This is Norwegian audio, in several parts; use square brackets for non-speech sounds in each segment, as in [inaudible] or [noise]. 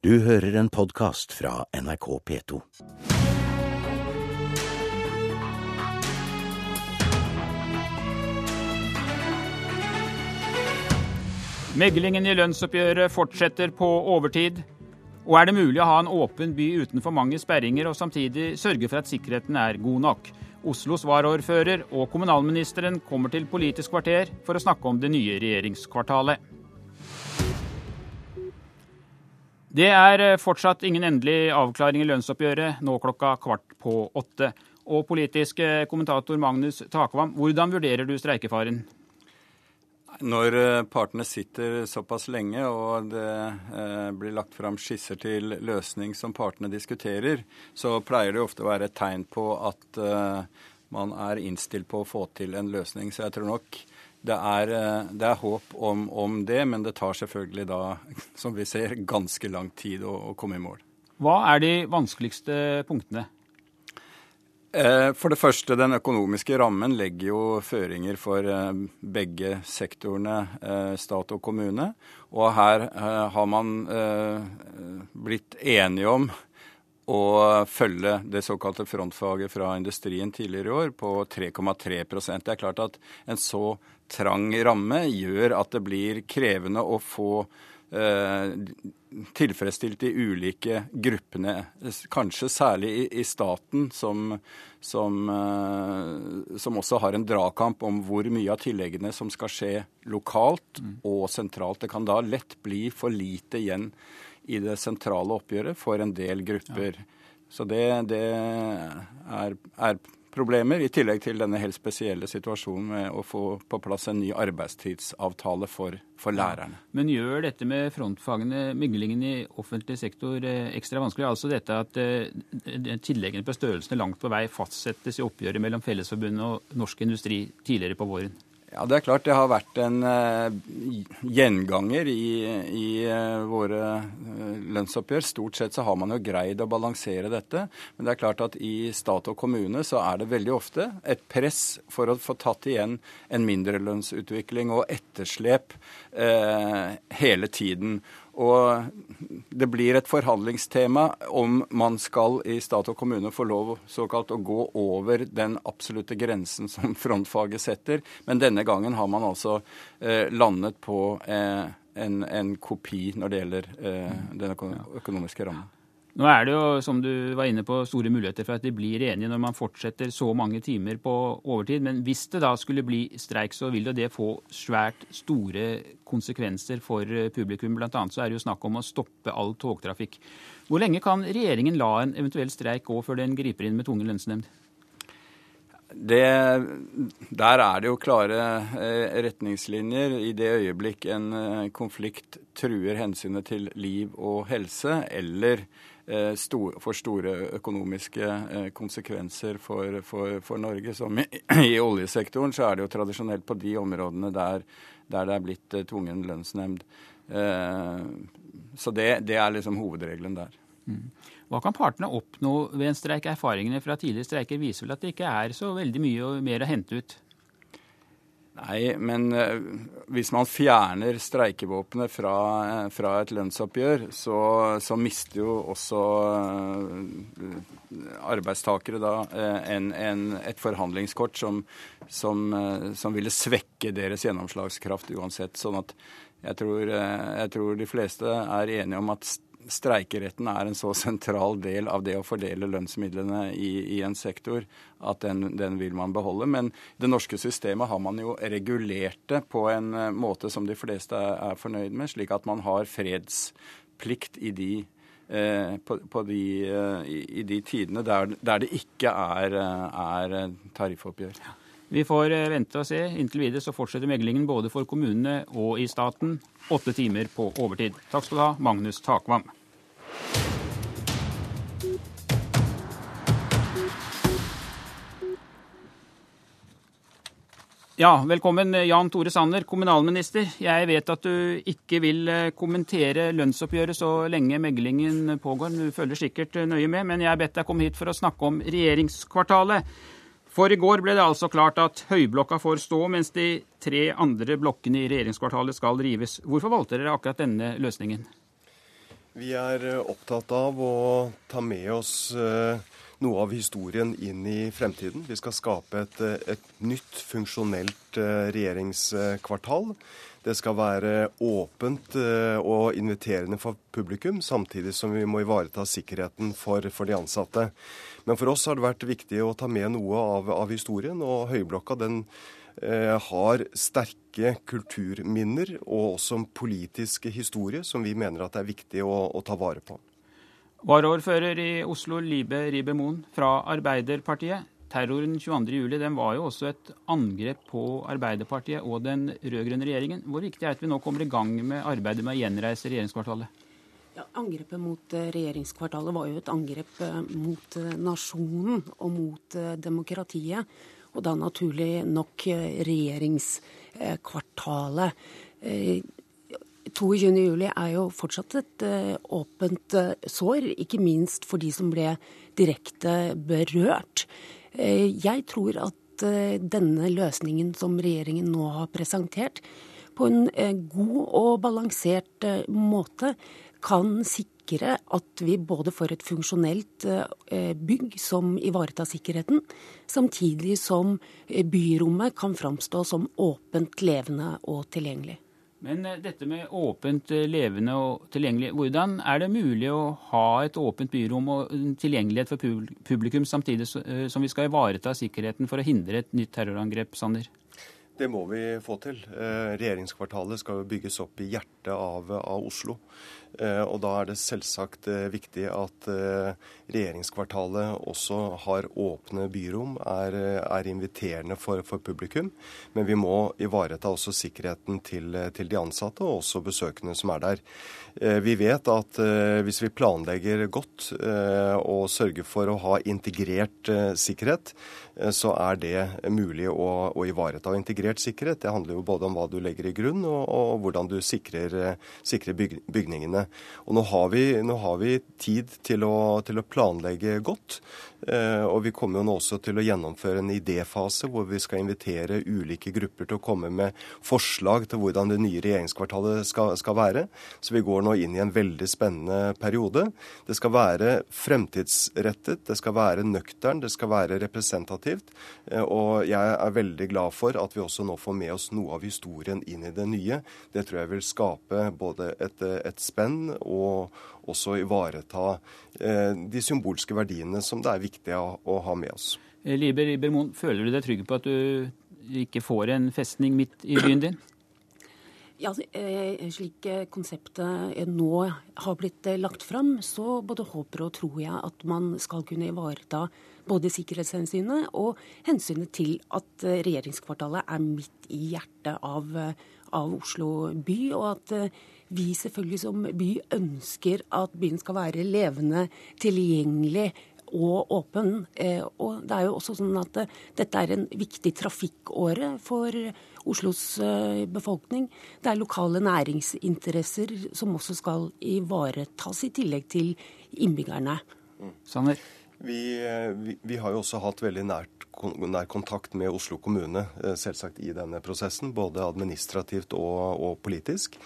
Du hører en podkast fra NRK P2. Meglingen i lønnsoppgjøret fortsetter på overtid. Og er det mulig å ha en åpen by uten for mange sperringer og samtidig sørge for at sikkerheten er god nok? Oslos varaordfører og kommunalministeren kommer til Politisk kvarter for å snakke om det nye regjeringskvartalet. Det er fortsatt ingen endelig avklaring i lønnsoppgjøret nå klokka kvart på åtte. Og politisk kommentator Magnus Takvam, hvordan vurderer du streikefaren? Når eh, partene sitter såpass lenge og det eh, blir lagt fram skisser til løsning som partene diskuterer, så pleier det ofte å være et tegn på at eh, man er innstilt på å få til en løsning. Så jeg tror nok det er, eh, det er håp om, om, det, men det tar selvfølgelig da, [laughs] som vi ser, ganske lang tid å, å komme i mål. Hva er de vanskeligste punktene? Eh, for det første, den økonomiske rammen legger jo føringer for eh, begge sektorene, eh, stat og kommune. Og her har man blitt enige om å følge det såkalte frontfaget fra industrien tidligere i år på 3,3% Det er klart at en så trang ramme gjør at det blir krevende å få Eh, tilfredsstilt de ulike gruppene, kanskje særlig i, i staten, som, som, eh, som, også har en dragkamp om hvor mye av tilleggene som skal skje lokalt mm. og sentralt. Det kan da lett bli for lite igjen i det sentrale oppgjøret for en del grupper. Så det, det er, er problemer, i tillegg til denne helt spesielle situasjonen med å få på plass en ny arbeidstidsavtale for, for lærerne. Men gjør dette med frontfagene, myglingen i offentlig sektor, eh, ekstra vanskelig? Altså dette at eh, tilleggene på størrelsene langt på vei fastsettes i oppgjøret mellom Fellesforbundet og Norsk Industri tidligere på våren? Ja, Det er klart det har vært en uh, gjenganger i, i uh, våre uh, lønnsoppgjør. Stort sett så har man jo greid å balansere dette. Men det er klart at i stat og kommune så er det veldig ofte et press for å få tatt igjen en mindrelønnsutvikling og etterslep hele tiden. Og det blir et forhandlingstema om man skal i stat og kommune få lov såkalt å gå over den absolutte grensen som frontfaget setter. Men denne gangen har man altså eh, landet på eh, en, en, kopi når det gjelder eh, den økonomiske rammen. Nå er det jo, som du var inne på, store muligheter for at de blir enige når man fortsetter så mange timer på overtid. Men hvis det da skulle bli streik, så vil det få svært store konsekvenser for eh, publikum. Blant annet så er det jo snakk om å stoppe all togtrafikk. Hvor lenge kan regjeringen la en eventuell streik gå før den griper inn med tvungen lønnsnemnd? Det, der er det jo klare eh, retningslinjer. I det øyeblikk en eh, konflikt truer hensynet til liv og helse, eller for får store økonomiske eh, konsekvenser for, for, for Norge. Som i, [clears throat] i, oljesektoren så er det jo tradisjonelt på de områdene der, der det er blitt eh, tvungen lønnsnemnd. Så det, det, er liksom hovedregelen der. Mm. Hva kan partene oppnå ved en streik? Erfaringene fra tidligere streiker viser vel at det ikke er så veldig mye mer å hente ut? Nei, men uh, hvis man fjerner streikevåpenet fra, uh, fra, et lønnsoppgjør, så, så mister jo også uh, arbeidstakere da en, en, et forhandlingskort som, som, som, ville svekke deres gjennomslagskraft uansett. Sånn at jeg tror, jeg tror de fleste er enige om at streikeretten er en så sentral del av det å fordele lønnsmidlene i, i en sektor at den, den, vil man beholde. Men det norske systemet har man jo regulert det på en eh, måte som de fleste er, fornøyd med, slik at man har fredsplikt i de eh, på, på de, eh, i, i, de tidene der, der det ikke er, er tariffoppgjør. Vi får vente og se. Inntil videre så fortsetter meglingen både for kommunene og i staten. Åtte timer på overtid. Takk skal du ha, Magnus Takvam. Ja, velkommen Jan Tore Sanner, kommunalminister. Jeg vet at du ikke vil eh, kommentere lønnsoppgjøret så lenge meglingen pågår. Du følger sikkert nøye med, men jeg har bedt deg komme hit for å snakke om regjeringskvartalet. For i går ble det altså klart at Høyblokka får stå, mens de tre andre blokkene i regjeringskvartalet skal rives. Hvorfor valgte dere akkurat denne løsningen? Vi er opptatt av å ta med oss noe av historien inn i fremtiden. Vi skal skape et, et nytt funksjonelt regjeringskvartal. Det skal være åpent og inviterende for publikum, samtidig som vi må ivareta sikkerheten for, for de ansatte. Men for oss har det vært viktig å ta med noe av, av historien. Og Høyblokka den eh, har sterke kulturminner og også en politisk historie som vi mener at det er viktig å, å ta vare på. Varaordfører i Oslo, Libe Ribermoen fra Arbeiderpartiet. Terroren 22.07 var jo også et angrep på Arbeiderpartiet og den rød-grønne regjeringen. Hvor viktig er det at vi nå kommer i gang med arbeidet med å gjenreise regjeringskvartalet? Ja, Angrepet mot eh, regjeringskvartalet var jo et angrep eh, mot eh, nasjonen og mot demokratiet. Og da naturlig nok regjeringskvartalet. 22.07 er jo fortsatt et åpent sår, ikke minst for de som ble direkte berørt. Jeg tror at denne løsningen som regjeringen nå har presentert, på en god og balansert måte kan sikre at vi både får et funksjonelt eh, bygg som ivaretar sikkerheten, samtidig som eh, byrommet kan framstå som åpent, levende og tilgjengelig. Men eh, dette med åpent, levende og tilgjengelig, hvordan er det mulig å ha et åpent byrom og tilgjengelighet for publikum, samtidig som vi skal ivareta sikkerheten for å hindre et nytt terrorangrep, Sander? Det må vi få til. Regjeringskvartalet skal jo bygges opp i hjertet av, av Oslo. Eh, og da er det selvsagt eh, viktig at eh, regjeringskvartalet også har åpne byrom, er, er inviterende for, for, publikum. Men vi må ivareta også sikkerheten til, til, de ansatte og også besøkende som er der. Vi vet at hvis vi planlegger godt og sørger for å ha integrert sikkerhet, så er det mulig å, å ivareta. Integrert sikkerhet det handler jo både om hva du legger i grunn og, og hvordan du sikrer, sikrer bygningene sine. Og nå har vi, nå har vi tid til å, til å, planlegge godt. Eh, og vi kommer jo nå også til å gjennomføre en idéfase hvor vi skal invitere ulike grupper til å komme med forslag til hvordan det nye regjeringskvartalet skal, skal være. Så vi går nå inn i en veldig spennende periode. Det skal være fremtidsrettet, det skal være nøktern, det skal være representativt. Eh, og jeg er veldig glad for at vi også nå får med oss noe av historien inn i det nye. Det tror jeg vil skape både et, et spenn og også ivareta eh, de symbolske verdiene som det er viktig å ha med oss. Eh, Liber Ibermoen, føler du deg trygg på at du ikke får en festning midt i byen din? Ja, eh, Slik konseptet nå har blitt lagt fram, så både håper og tror jeg at man skal kunne ivareta både sikkerhetshensynet og hensynet til at regjeringskvartalet er midt i hjertet av, av Oslo by, og at vi selvfølgelig som by ønsker at byen skal være levende, tilgjengelig og åpen. Eh, og det er jo også sånn at eh, dette er en viktig trafikkåre for Oslos eh, befolkning. Det er lokale næringsinteresser som også skal ivaretas, i tillegg til innbyggerne. Sanner? Vi, vi, vi, har jo også hatt veldig nært, nær kontakt med Oslo kommune selvsagt i denne prosessen, både administrativt og, og politisk.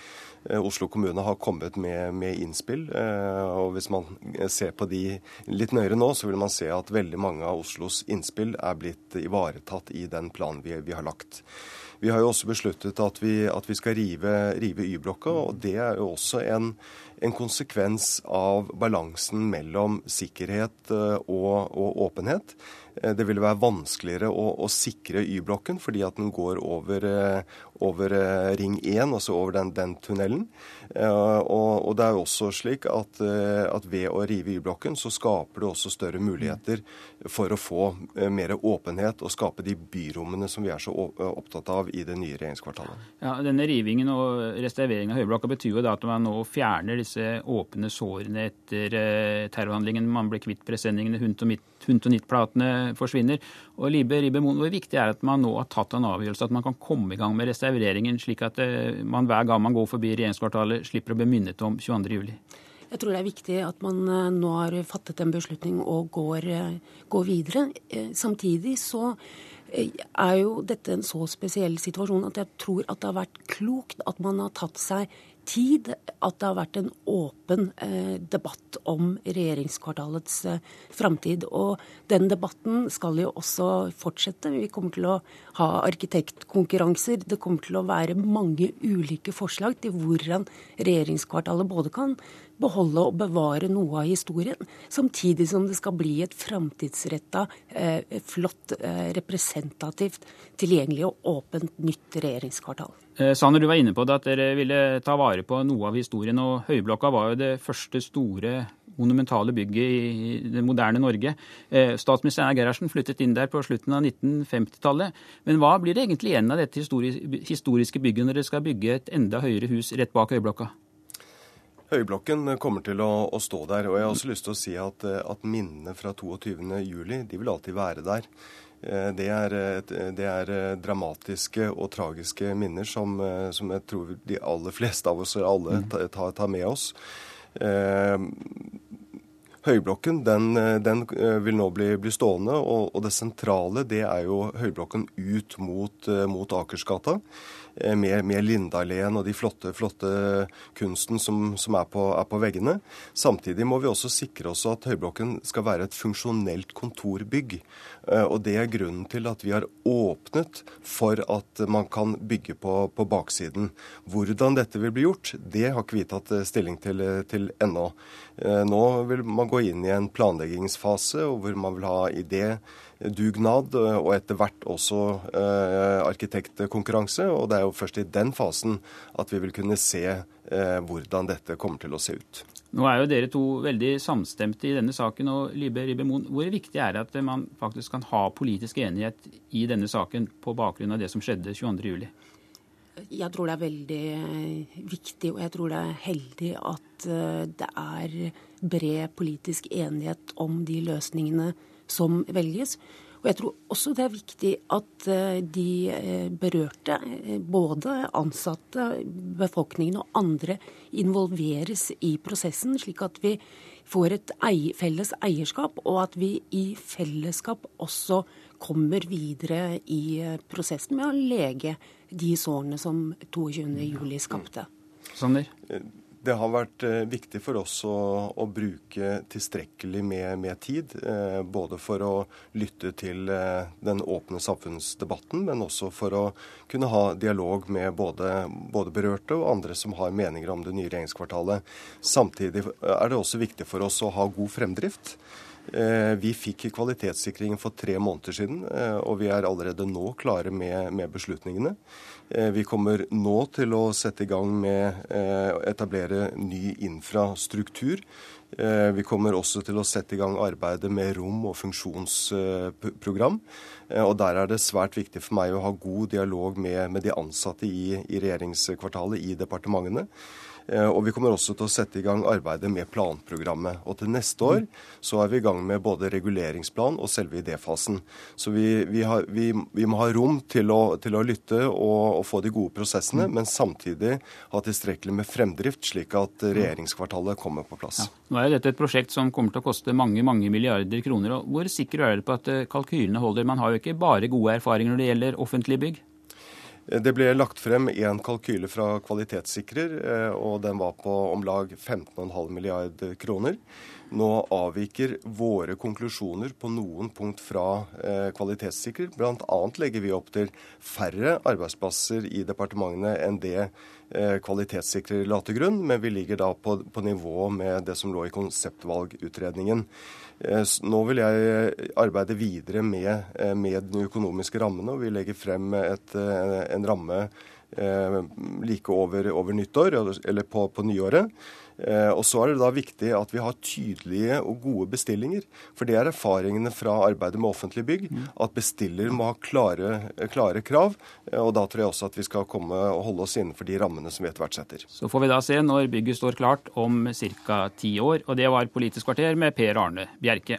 Eh, Oslo kommune har kommet med, med, innspill. Eh, og Hvis man ser på de litt nøyere nå, så vil man se at veldig mange av Oslos innspill er blitt ivaretatt i den planen vi, vi har lagt. Vi har jo også besluttet at vi, at vi skal rive, rive Y-blokka, og det er jo også en, en, konsekvens av balansen mellom sikkerhet eh, og, og åpenhet. Eh, det ville være vanskeligere å, å sikre Y-blokken fordi at den går over, eh, over eh, Ring 1, altså over den, den tunnelen. Og, og, det er jo også slik at, at ved å rive Y-blokken, så skaper det også større muligheter for å få mer åpenhet og skape de byrommene som vi er så opptatt av i det nye regjeringskvartalet. Ja, Denne rivingen og restaureringen av Høyblokka betyr jo da at man nå fjerner disse åpne sårene etter terrorhandlingen. Man ble kvitt presenningene, Hunt og Midt Nitt-platene forsvinner. Og Libe Ribemon, Hvor viktig er at man nå har tatt en avgjørelse, at man kan komme i gang med restaureringen, slik at eh, man hver gang man går forbi regjeringskvartalet, slipper å bli minnet om 22.07? Jeg tror det er viktig at man eh, nå har fattet en beslutning og går, eh, går videre. Samtidig så er jo dette en så spesiell situasjon at jeg tror at det har vært klokt at man har tatt seg tid at det har vært en åpen eh, debatt om regjeringskvartalets eh, framtid. Og den debatten skal jo også fortsette. Vi kommer til å ha arkitektkonkurranser. Det kommer til å være mange ulike forslag til hvordan regjeringskvartalet både kan beholde og bevare noe av historien, samtidig som det skal bli et framtidsretta, eh, flott, eh, representativt, tilgjengelig og åpent nytt regjeringskvartal. Eh, Sanner, du var inne på det at dere ville ta vare på noe av historien. og Høyblokka var jo det første store monumentale bygget i det moderne Norge. Statsminister Einar Gerhardsen flyttet inn der på slutten av 1950-tallet. Men hva blir det egentlig igjen av dette historiske bygget når dere skal bygge et enda høyere hus rett bak Høyblokka? Høyblokken kommer til å, å, stå der. Og jeg har også lyst til å si at, at minnene fra 22.07 de vil alltid være der. Eh, det er, det er, dramatiske og tragiske minner som, som, jeg tror de aller fleste av oss alle mm. tar, tar med oss. Eh, Høyblokken den, den, eh, vil nå bli, bli stående, og, og, det sentrale det er jo Høyblokken ut mot, mot Akersgata. Eh, med, med Lindalen og de flotte, flotte kunsten som, som er, på, er, på, veggene. Samtidig må vi også sikre oss at Høyblokken skal være et funksjonelt kontorbygg. Eh, og Det er grunnen til at vi har åpnet for at man kan bygge på, på baksiden. Hvordan dette vil bli gjort, det har ikke vi tatt eh, stilling til, til ennå. Nå vil man gå inn i en planleggingsfase hvor man vil ha idédugnad og etter hvert også eh, arkitektkonkurranse. Og det er jo først i den fasen at vi vil kunne se eh, hvordan dette kommer til å se ut. Nå er jo dere to veldig samstemte i denne saken. og Libe Ribemon, Hvor viktig er det at man faktisk kan ha politisk enighet i denne saken på bakgrunn av det som skjedde 22.07? Jeg tror det er veldig viktig, og jeg tror det er heldig at eh, det er bred politisk enighet om de løsningene som velges. Og jeg tror også det er viktig at eh, de eh, berørte, eh, både ansatte, befolkningen og andre, involveres i prosessen, slik at vi får et felles eierskap, og at vi i fellesskap også kommer videre i prosessen med å lege de sårene som 22.07 skapte. Sander? Det har vært eh, viktig for oss å, å bruke tilstrekkelig med, med tid. Eh, både for å lytte til eh, den åpne samfunnsdebatten, men også for å kunne ha dialog med både, både, berørte og andre som har meninger om det nye regjeringskvartalet. Samtidig er det også viktig for oss å ha god fremdrift. Eh, vi fikk kvalitetssikringen for tre måneder siden, eh, og vi er allerede nå klare med, beslutningene. Eh, vi kommer nå til å sette i gang med å etablere ny infrastruktur. Vi kommer også til å sette i gang arbeidet med rom- og funksjonsprogram. Og Der er det svært viktig for meg å ha god dialog med, de ansatte i regjeringskvartalet, i departementene. Eh, og vi kommer også til å sette i gang arbeidet med planprogrammet. Og til neste år så er vi i gang med både reguleringsplan og selve idéfasen. Så vi, vi, har, vi, vi må ha rom til å, til å lytte og, og, få de gode prosessene, men samtidig ha tilstrekkelig med fremdrift, slik at regjeringskvartalet kommer på plass. Ja. Nå er dette et prosjekt som kommer til å koste mange mange milliarder kroner. og Hvor sikker er dere på at eh, kalkylene holder? Man har jo ikke bare gode erfaringer når det gjelder offentlige bygg? Det ble lagt frem en kalkyle fra kvalitetssikrer, eh, og den var på om lag 15,5 milliard kroner. Nå avviker våre konklusjoner på noen punkt fra eh, kvalitetssikrer. Bl.a. legger vi opp til færre arbeidsplasser i departementene enn det eh, kvalitetssikrer la til grunn, men vi ligger da på, på nivå med det som lå i konseptvalgutredningen. Eh, nå vil jeg eh, arbeide videre med, eh, med de økonomiske rammene, og vi legger frem et, en ramme like over, over nyttår, eller på, på nyåret. Eh, og Så er det da viktig at vi har tydelige og gode bestillinger. For det er erfaringene fra arbeidet med offentlige bygg. At bestiller må ha klare, klare krav. Eh, og da tror jeg også at vi skal komme og holde oss innenfor de rammene som vi etter hvert setter. Så får vi da se når bygget står klart om ca. ti år. Og det var Politisk kvarter med Per Arne Bjerke.